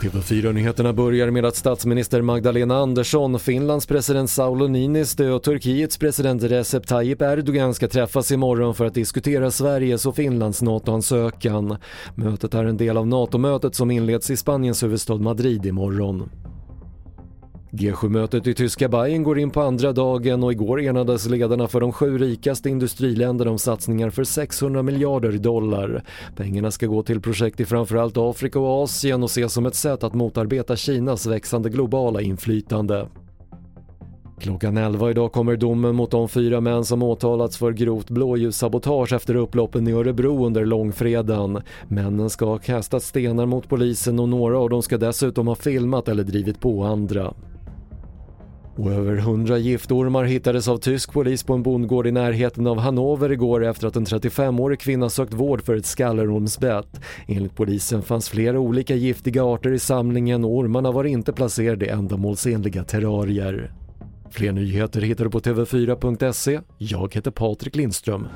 TV4-nyheterna börjar med att statsminister Magdalena Andersson, Finlands president Sauli Niinistö och Turkiets president Recep Tayyip Erdogan ska träffas imorgon för att diskutera Sveriges och Finlands NATO-ansökan. Mötet är en del av NATO-mötet som inleds i Spaniens huvudstad Madrid imorgon. G7-mötet i tyska Bayern går in på andra dagen och igår enades ledarna för de sju rikaste industriländerna om satsningar för 600 miljarder dollar. Pengarna ska gå till projekt i framförallt Afrika och Asien och ses som ett sätt att motarbeta Kinas växande globala inflytande. Klockan 11 idag kommer domen mot de fyra män som åtalats för grovt blåljussabotage efter upploppen i Örebro under långfredagen. Männen ska ha kastat stenar mot polisen och några av dem ska dessutom ha filmat eller drivit på andra. Och över hundra giftormar hittades av tysk polis på en bondgård i närheten av Hannover igår efter att en 35-årig kvinna sökt vård för ett skallerormsbett. Enligt polisen fanns flera olika giftiga arter i samlingen och ormarna var inte placerade i ändamålsenliga terrarier. Fler nyheter hittar du på TV4.se. Jag heter Patrik Lindström.